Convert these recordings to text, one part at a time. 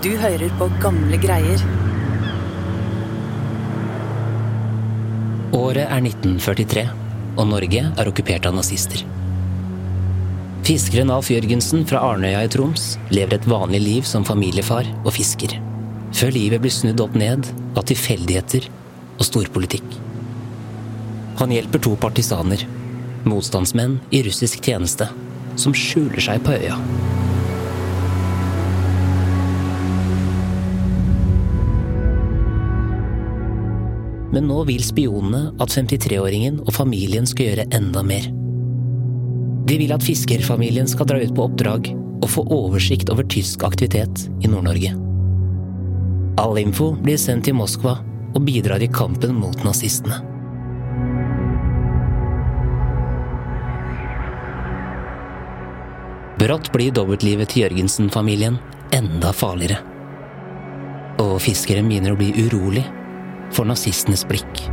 Du hører på gamle greier. Året er 1943, og Norge er okkupert av nazister. Fiskeren Alf Jørgensen fra Arnøya i Troms lever et vanlig liv som familiefar og fisker. Før livet blir snudd opp ned av tilfeldigheter og storpolitikk. Han hjelper to partisaner, motstandsmenn i russisk tjeneste, som skjuler seg på øya. Men nå vil spionene at 53-åringen og familien skal gjøre enda mer. De vil at fiskerfamilien skal dra ut på oppdrag og få oversikt over tysk aktivitet i Nord-Norge. All info blir sendt til Moskva og bidrar i kampen mot nazistene. Brått blir dobbeltlivet til Jørgensen-familien enda farligere. Og fiskeren begynner å bli urolig for nazistenes blikk.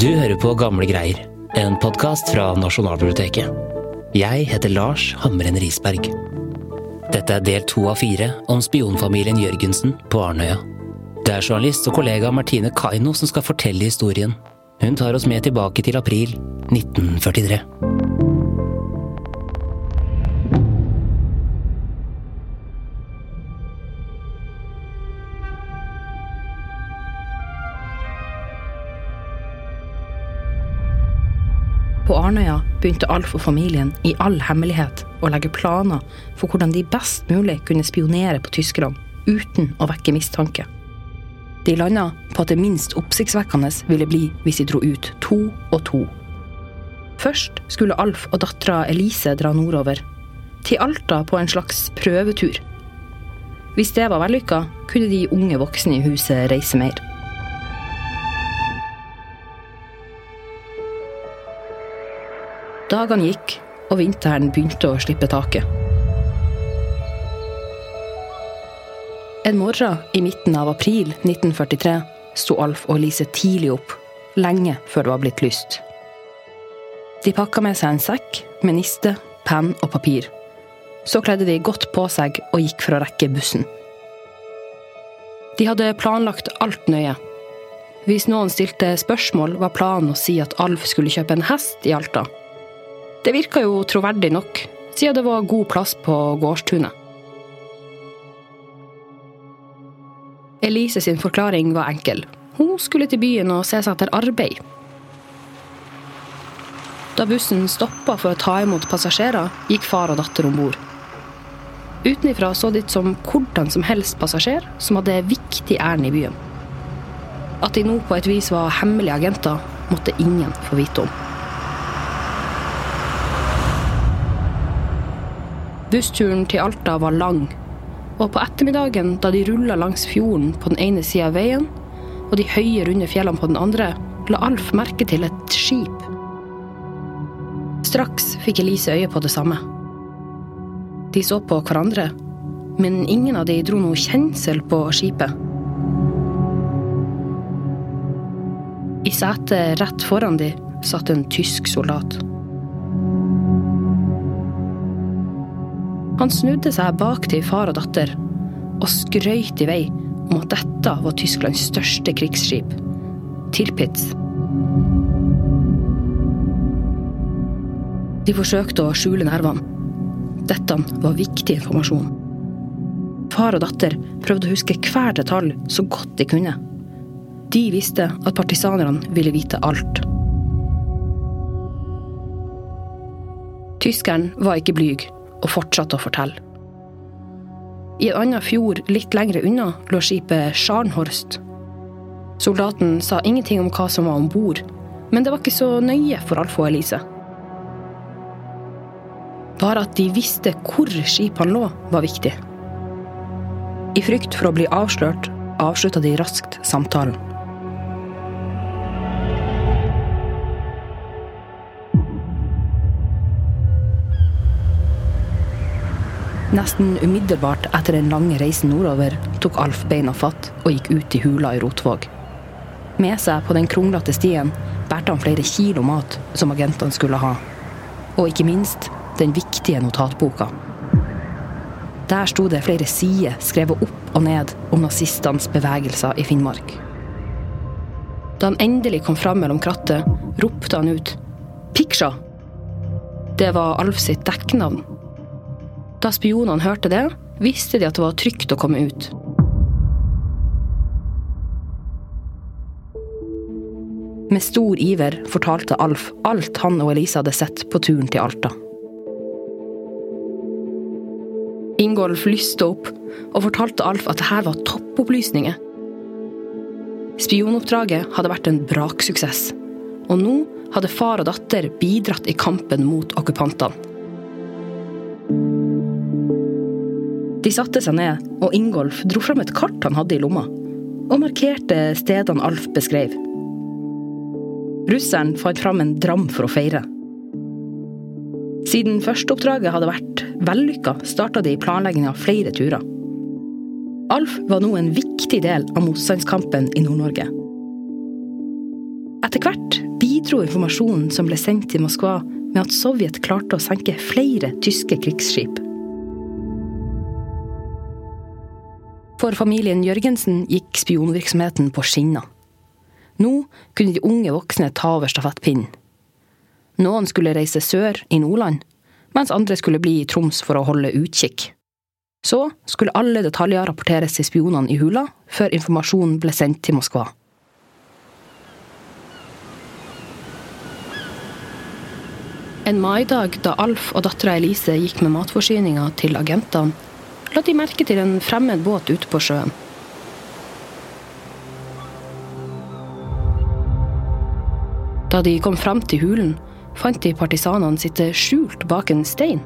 Du hører på Gamle greier, en podkast fra Nasjonalbiblioteket. Jeg heter Lars Hamren Risberg. Dette er del to av fire om spionfamilien Jørgensen på Arnøya. Det er journalist og kollega Martine Kaino som skal fortelle historien. Hun tar oss med tilbake til april 1943. På Arnøya begynte Alf og familien i all hemmelighet å legge planer for hvordan de best mulig kunne spionere på tyskerne uten å vekke mistanke. De landa på at det minst oppsiktsvekkende ville bli hvis de dro ut to og to. Først skulle Alf og dattera Elise dra nordover, til Alta på en slags prøvetur. Hvis det var vellykka, kunne de unge voksne i huset reise mer. Dagene gikk, og vinteren begynte å slippe taket. En morgen i midten av april 1943 sto Alf og Lise tidlig opp, lenge før det var blitt lyst. De pakka med seg en sekk med niste, penn og papir. Så kledde de godt på seg og gikk for å rekke bussen. De hadde planlagt alt nøye. Hvis noen stilte spørsmål, var planen å si at Alf skulle kjøpe en hest i Alta. Det virka jo troverdig nok, siden det var god plass på gårdstunet. Elise sin forklaring var enkel. Hun skulle til byen og se seg etter arbeid. Da bussen stoppa for å ta imot passasjerer, gikk far og datter om bord. Utenifra så ut som hvordan som helst passasjer som hadde viktig ærend i byen. At de nå på et vis var hemmelige agenter, måtte ingen få vite om. Bussturen til Alta var lang, og på ettermiddagen, da de rulla langs fjorden på den ene sida av veien, og de høye, runde fjellene på den andre, la Alf merke til et skip. Straks fikk Elise øye på det samme. De så på hverandre, men ingen av de dro noe kjensel på skipet. I setet rett foran de satt en tysk soldat. Han snudde seg bak til far og datter og skrøyt i vei om at dette var Tysklands største krigsskip, Tirpitz. De forsøkte å skjule nervene. Dette var viktig informasjon. Far og datter prøvde å huske hver detalj så godt de kunne. De visste at partisanerne ville vite alt. Tyskeren var ikke blyg og fortsatte å fortelle. I en annen fjord litt lengre unna lå skipet Scharnhorst. Soldaten sa ingenting om hva som var om bord, men det var ikke så nøye for Alf og Elise. Bare at de visste hvor skipene lå, var viktig. I frykt for å bli avslørt avslutta de raskt samtalen. Nesten umiddelbart etter den lange reisen nordover tok Alf beina fatt og gikk ut i hula i Rotvåg. Med seg på den kronglete stien bærte han flere kilo mat som agentene skulle ha. Og ikke minst den viktige notatboka. Der sto det flere sider skrevet opp og ned om nazistenes bevegelser i Finnmark. Da han endelig kom fram mellom krattet, ropte han ut 'Piksja!' Det var Alf sitt dekknavn. Da spionene hørte det, visste de at det var trygt å komme ut. Med stor iver fortalte Alf alt han og Elise hadde sett på turen til Alta. Ingolf lyste opp og fortalte Alf at dette var toppopplysninger. Spionoppdraget hadde vært en braksuksess, og nå hadde far og datter bidratt i kampen mot okkupantene. De satte seg ned, og Ingolf dro fram et kart han hadde i lomma, og markerte stedene Alf beskrev. Russeren fant fram en dram for å feire. Siden førsteoppdraget hadde vært vellykka, starta de planlegging av flere turer. Alf var nå en viktig del av motstandskampen i Nord-Norge. Etter hvert bidro informasjonen som ble sendt til Moskva, med at Sovjet klarte å senke flere tyske krigsskip. For familien Jørgensen gikk spionvirksomheten på skinner. Nå kunne de unge voksne ta over stafettpinnen. Noen skulle reise sør, i Nordland, mens andre skulle bli i Troms for å holde utkikk. Så skulle alle detaljer rapporteres til spionene i hula, før informasjonen ble sendt til Moskva. En maidag da Alf og dattera Elise gikk med matforsyninga til agentene, la de merke til en fremmed båt ute på sjøen. Da de kom fram til hulen, fant de partisanene sitte skjult bak en stein.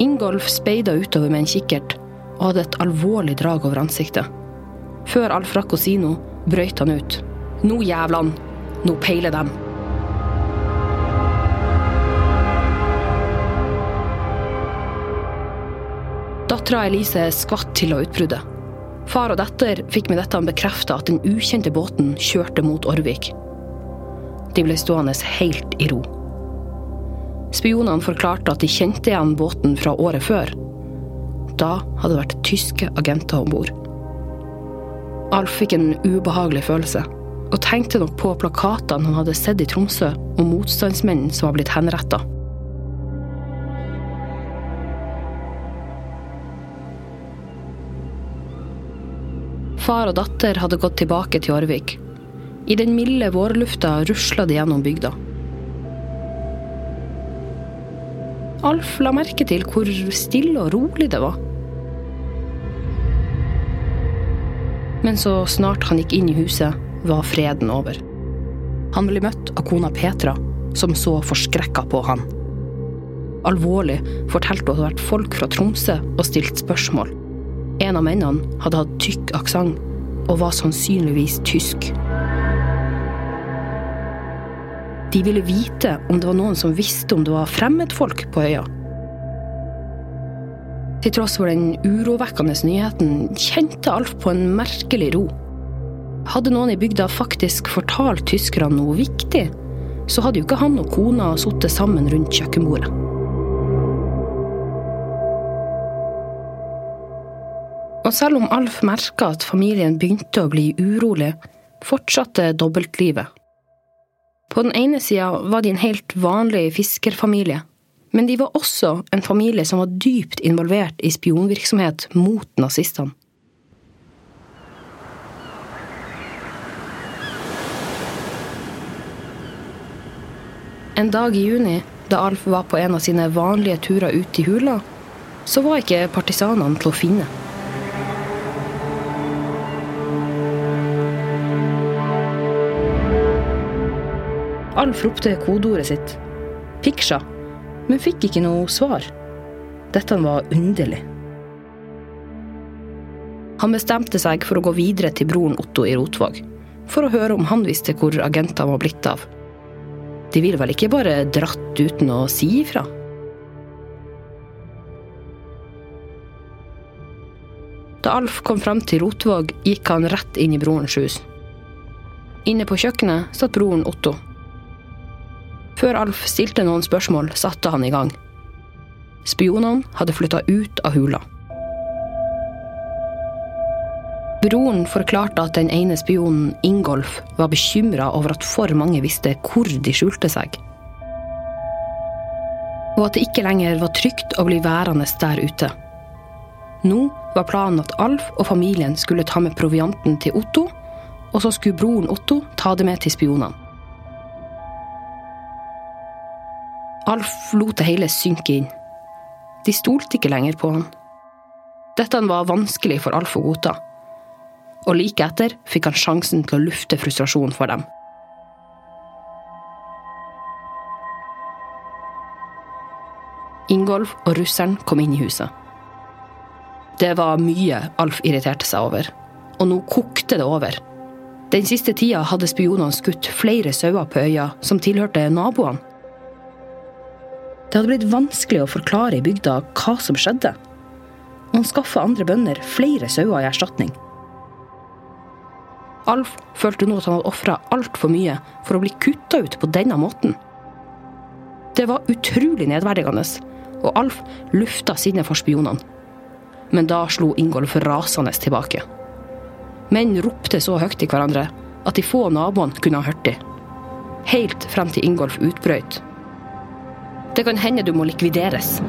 Ingolf speida utover med en kikkert og hadde et alvorlig drag over ansiktet. Før Alf rakk å si noe, brøyt han ut. Nå jævlan! Nå peiler dem! Dattera Elise skvatt til av utbruddet. Far og datter fikk med dette bekrefta at den ukjente båten kjørte mot Orvik. De ble stående helt i ro. Spionene forklarte at de kjente igjen båten fra året før. Da hadde det vært tyske agenter om bord. Alf fikk en ubehagelig følelse, og tenkte nok på plakatene han hadde sett i Tromsø om motstandsmenn som var blitt henretta. Far og datter hadde gått tilbake til Årvik. I den milde vårlufta rusla de gjennom bygda. Alf la merke til hvor stille og rolig det var. Men så snart han gikk inn i huset, var freden over. Han ble møtt av kona Petra, som så forskrekka på han. Alvorlig fortalte hun at det hadde vært folk fra Tromsø og stilt spørsmål. En av mennene hadde hatt tykk aksent og var sannsynligvis tysk. De ville vite om det var noen som visste om det var fremmedfolk på øya. Til tross for den urovekkende nyheten kjente Alf på en merkelig ro. Hadde noen i bygda faktisk fortalt tyskerne noe viktig, så hadde jo ikke han og kona sittet sammen rundt kjøkkenbordet. Og selv om Alf merka at familien begynte å bli urolig, fortsatte dobbeltlivet. På den ene sida var de en helt vanlig fiskerfamilie, men de var også en familie som var dypt involvert i spionvirksomhet mot nazistene. En dag i juni, da Alf var på en av sine vanlige turer ut i hula, så var ikke partisanene til å finne. Alf ropte kodeordet sitt, Piksja, men fikk ikke noe svar. Dette var underlig. Han bestemte seg for å gå videre til broren Otto i Rotvåg, for å høre om han visste hvor agentene var blitt av. De ville vel ikke bare dratt uten å si ifra? Da Alf kom frem til Rotvåg, gikk han rett inn i brorens hus. Inne på kjøkkenet satt broren Otto. Før Alf stilte noen spørsmål, satte han i gang. Spionene hadde flytta ut av hula. Broren forklarte at den ene spionen, Ingolf, var bekymra over at for mange visste hvor de skjulte seg. Og at det ikke lenger var trygt å bli værende der ute. Nå var planen at Alf og familien skulle ta med provianten til Otto, og så skulle broren Otto ta det med til spionene. Alf lot det hele synke inn. De stolte ikke lenger på han. Dette var vanskelig for Alf å godta. Og like etter fikk han sjansen til å lufte frustrasjonen for dem. Ingolf og russeren kom inn i huset. Det var mye Alf irriterte seg over, og nå kokte det over. Den siste tida hadde spionene skutt flere sauer på øya som tilhørte naboene. Det hadde blitt vanskelig å forklare i bygda hva som skjedde. Og han skaffa andre bønder flere sauer i erstatning. Alf følte nå at han hadde ofra altfor mye for å bli kutta ut på denne måten. Det var utrolig nedverdigende, og Alf lufta sinnet for spionene. Men da slo Ingolf rasende tilbake. Menn ropte så høyt til hverandre at de få naboene kunne ha hørt dem. Helt frem til Ingolf utbrøt. Det kan hende du må likvideres.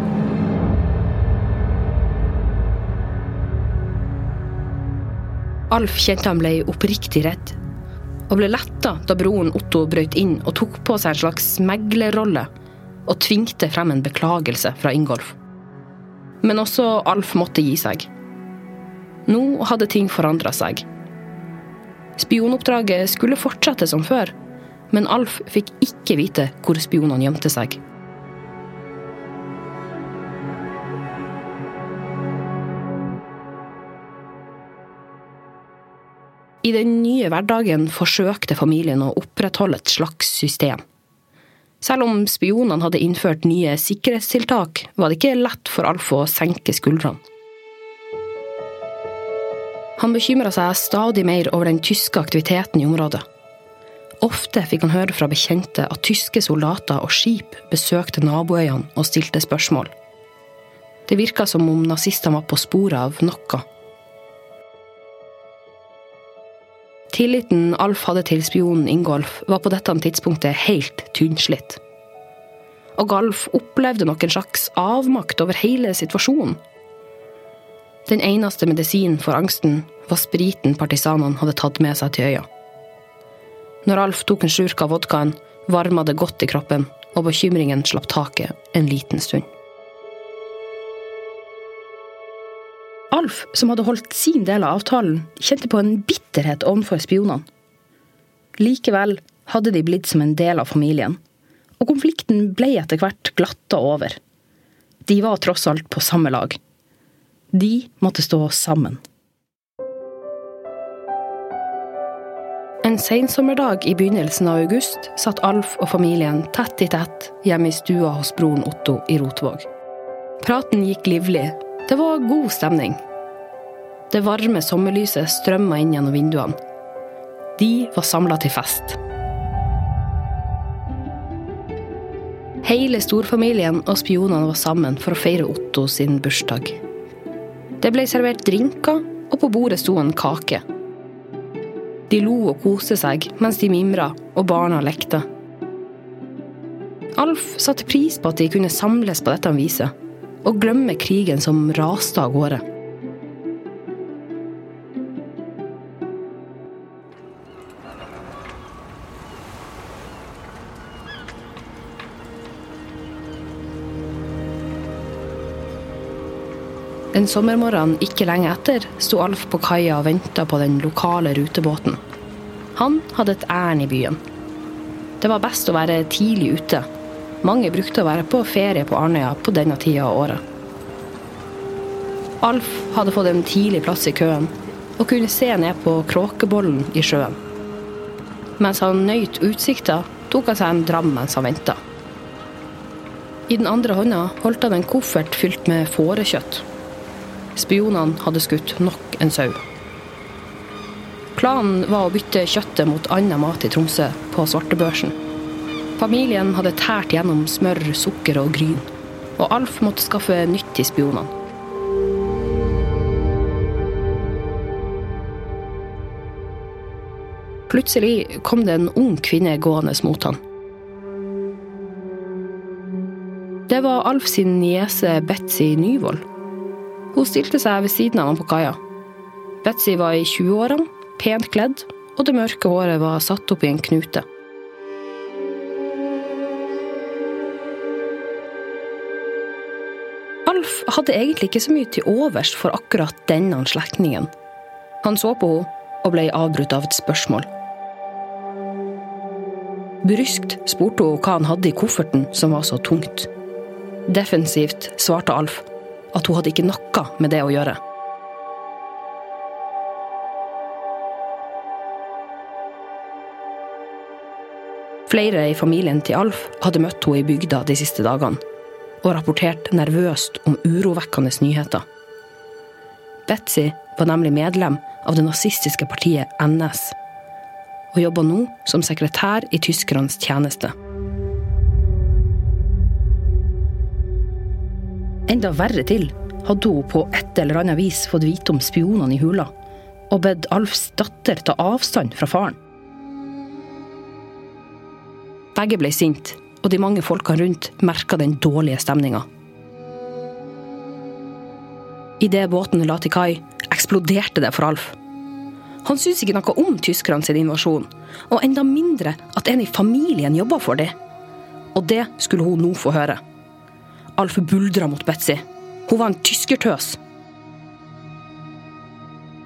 Alf kjente han ble oppriktig redd, og ble letta da broren Otto brøt inn og tok på seg en slags meglerrolle og tvingte frem en beklagelse fra Ingolf. Men også Alf måtte gi seg. Nå hadde ting forandra seg. Spionoppdraget skulle fortsette som før, men Alf fikk ikke vite hvor spionene gjemte seg. I den nye hverdagen forsøkte familien å opprettholde et slags system. Selv om spionene hadde innført nye sikkerhetstiltak, var det ikke lett for Alf å senke skuldrene. Han bekymra seg stadig mer over den tyske aktiviteten i området. Ofte fikk han høre fra bekjente at tyske soldater og skip besøkte naboøyene og stilte spørsmål. Det virka som om nazistene var på sporet av noe. Tilliten Alf hadde til spionen Ingolf, var på dette tidspunktet helt tynnslitt. Og Alf opplevde nok en slags avmakt over hele situasjonen. Den eneste medisinen for angsten var spriten partisanene hadde tatt med seg til øya. Når Alf tok en slurk av vodkaen, varma det godt i kroppen, og bekymringen slapp taket en liten stund. Alf, som hadde holdt sin del av avtalen, kjente på en bitterhet overfor spionene. Likevel hadde de blitt som en del av familien, og konflikten ble etter hvert glatta over. De var tross alt på samme lag. De måtte stå sammen. En sensommerdag i begynnelsen av august satt Alf og familien tett i tett hjemme i stua hos broren Otto i Rotvåg. Praten gikk livlig, det var god stemning. Det varme sommerlyset strømma inn gjennom vinduene. De var samla til fest. Hele storfamilien og spionene var sammen for å feire Otto sin bursdag. Det ble servert drinker, og på bordet sto en kake. De lo og koste seg mens de mimra og barna lekte. Alf satte pris på at de kunne samles på dette viset og glemme krigen som raste av gårde. En sommermorgen ikke lenge etter sto Alf på kaia og venta på den lokale rutebåten. Han hadde et ærend i byen. Det var best å være tidlig ute. Mange brukte å være på ferie på Arnøya på denne tida av året. Alf hadde fått en tidlig plass i køen og kunne se ned på kråkebollen i sjøen. Mens han nøyt utsikta, tok han seg en dram mens han venta. I den andre hånda holdt han en koffert fylt med fårekjøtt. Spionene hadde skutt nok en sau. Planen var å bytte kjøttet mot annen mat i Tromsø på svartebørsen. Familien hadde tært gjennom smør, sukker og gryn, og Alf måtte skaffe nytt til spionene. Plutselig kom det en ung kvinne gående mot han. Det var Alf sin niese Betzy Nyvold. Hun stilte seg ved siden av ham på kaia. Betzy var i 20-årene, pent kledd, og det mørke håret var satt opp i en knute. Alf hadde egentlig ikke så mye til overs for akkurat denne slektningen. Han så på henne og ble avbrutt av et spørsmål. Bryskt spurte hun hva han hadde i kofferten som var så tungt. Defensivt svarte Alf at hun hadde ikke noe med det å gjøre. Flere i familien til Alf hadde møtt henne i bygda de siste dagene, og rapportert nervøst om urovekkende nyheter. Betzy var nemlig medlem av det nazistiske partiet NS, og jobba nå som sekretær i tyskernes tjeneste. Enda verre til hadde hun på et eller annet vis fått vite om spionene i hula, og bedt Alfs datter ta avstand fra faren. Begge ble sinte, og de mange folkene rundt merka den dårlige stemninga. Idet båten la til kai, eksploderte det for Alf. Han syntes ikke noe om tyskerne sin invasjon, og enda mindre at en i familien jobba for dem. Og det skulle hun nå få høre. Alf buldra mot Betzy. Hun var en tyskertøs.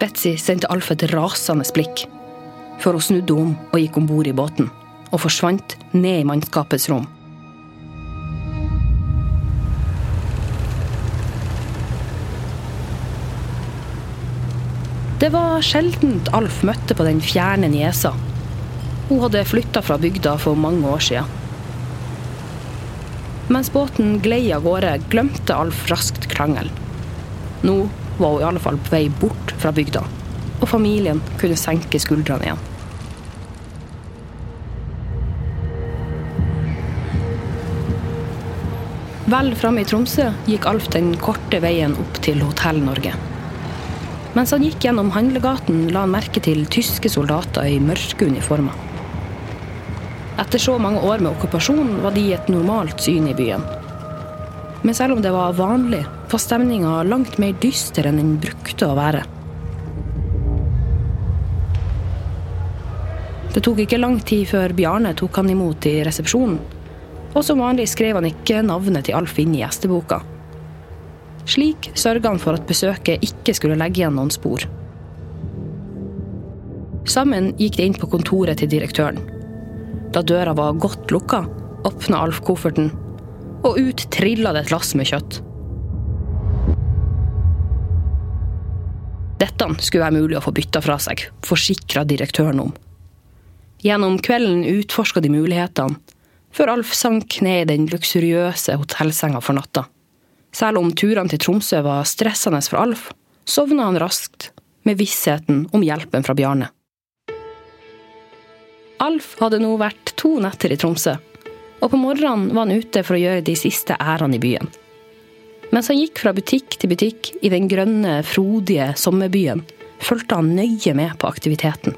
Betzy sendte Alf et rasende blikk, før hun snudde om og gikk om bord i båten, og forsvant ned i mannskapets rom. Det var sjeldent Alf møtte på den fjerne niesa. Hun hadde flytta fra bygda for mange år siden. Mens båten glei av gårde, glemte Alf raskt krangelen. Nå var hun i alle fall på vei bort fra bygda, og familien kunne senke skuldrene igjen. Vel framme i Tromsø gikk Alf den korte veien opp til Hotell Norge. Mens han gikk gjennom handlegaten, la han merke til tyske soldater i mørke uniformer. Etter så mange år med okkupasjon var de et normalt syn i byen. Men selv om det var vanlig, var stemninga langt mer dyster enn den brukte å være. Det tok ikke lang tid før Bjarne tok han imot i resepsjonen. Og som vanlig skrev han ikke navnet til Alf inn i gjesteboka. Slik sørga han for at besøket ikke skulle legge igjen noen spor. Sammen gikk de inn på kontoret til direktøren. Da døra var godt lukka, åpna Alf kofferten, og ut trilla det et lass med kjøtt. Dette skulle være mulig å få bytta fra seg, forsikra direktøren om. Gjennom kvelden utforska de mulighetene, før Alf sank ned i den luksuriøse hotellsenga for natta. Selv om turene til Tromsø var stressende for Alf, sovna han raskt, med vissheten om hjelpen fra Bjarne. Alf hadde nå vært to netter i Tromsø, og på morgenen var han ute for å gjøre de siste ærene i byen. Mens han gikk fra butikk til butikk i den grønne, frodige sommerbyen, fulgte han nøye med på aktiviteten.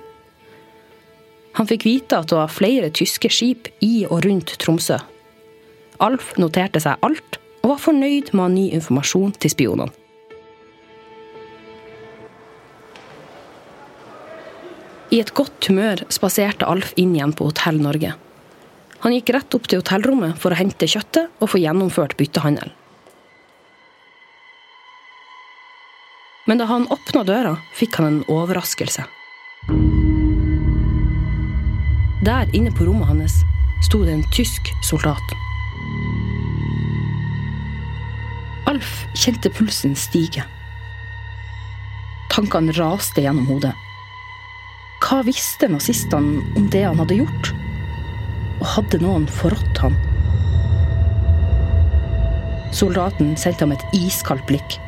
Han fikk vite at det var flere tyske skip i og rundt Tromsø. Alf noterte seg alt, og var fornøyd med å ha ny informasjon til spionene. I et godt humør spaserte Alf inn igjen på Hotell Norge. Han gikk rett opp til hotellrommet for å hente kjøttet og få gjennomført byttehandel. Men da han åpna døra, fikk han en overraskelse. Der inne på rommet hans sto det en tysk soldat. Alf kjente pulsen stige. Tankene raste gjennom hodet. Hva visste nazistene om det han hadde gjort? Og hadde noen forrådt han? Soldaten sendte ham et iskaldt blikk.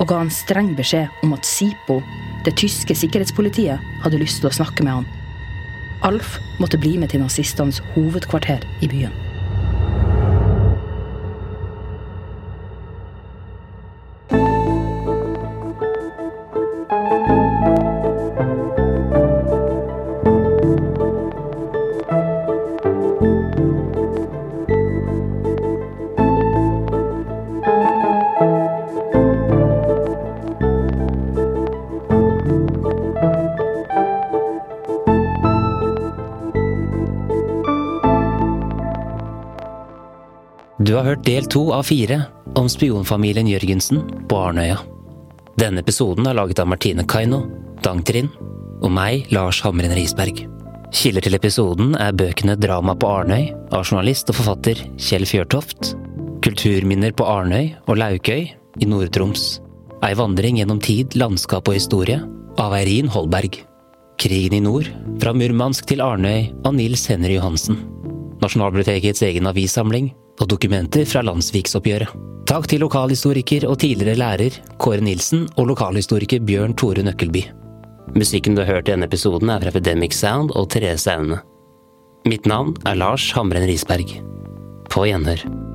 og ga han streng beskjed om at SIPO, det tyske sikkerhetspolitiet, hadde lyst til å snakke med han. Alf måtte bli med til nazistenes hovedkvarter i byen. Hørt del to av fire om spionfamilien Jørgensen på Arnøya. Denne episoden er laget av Martine Kaino, Dangtrin og meg, Lars Hamren Risberg. Kilder til episoden er bøkene Drama på Arnøy av journalist og forfatter Kjell Fjørtoft, Kulturminner på Arnøy og Laukøy i Nord-Troms, Ei vandring gjennom tid, landskap og historie av Eirin Holberg, Krigen i nord, fra Murmansk til Arnøy av Nils Henry Johansen, Nasjonalbibliotekets egen avissamling og dokumenter fra landsviksoppgjøret. Takk til lokalhistoriker og tidligere lærer Kåre Nilsen og lokalhistoriker Bjørn Tore Nøkkelby. Musikken du har hørt i denne episoden er fra Epidemic Sound og Therese Aune. Mitt navn er Lars Hamren Risberg. På gjenhør.